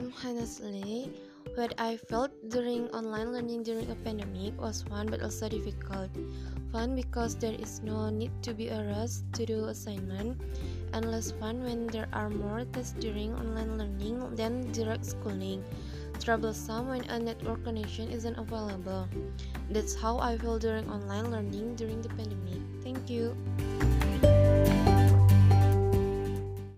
Honestly, What I felt during online learning during a pandemic was fun but also difficult. Fun because there is no need to be a rush to do assignment, and less fun when there are more tests during online learning than direct schooling. Troublesome when a network connection isn't available. That's how I felt during online learning during the pandemic. Thank you.